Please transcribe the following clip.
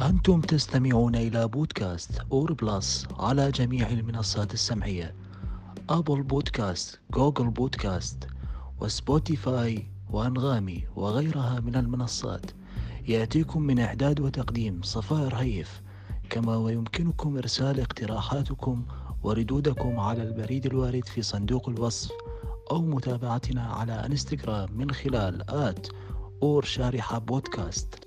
أنتم تستمعون إلى بودكاست Ur Plus على جميع المنصات السمعية. Apple Podcast، Google Podcast، و Spotify، وأنغامي وغيرها من المنصات. يأتيكم من إعداد وتقديم صفاء رهيف. كما ويمكنكم إرسال اقتراحاتكم وردودكم على البريد الوارد في صندوق الوصف أو متابعتنا على إنستغرام من خلال at أور شارحة بودكاست.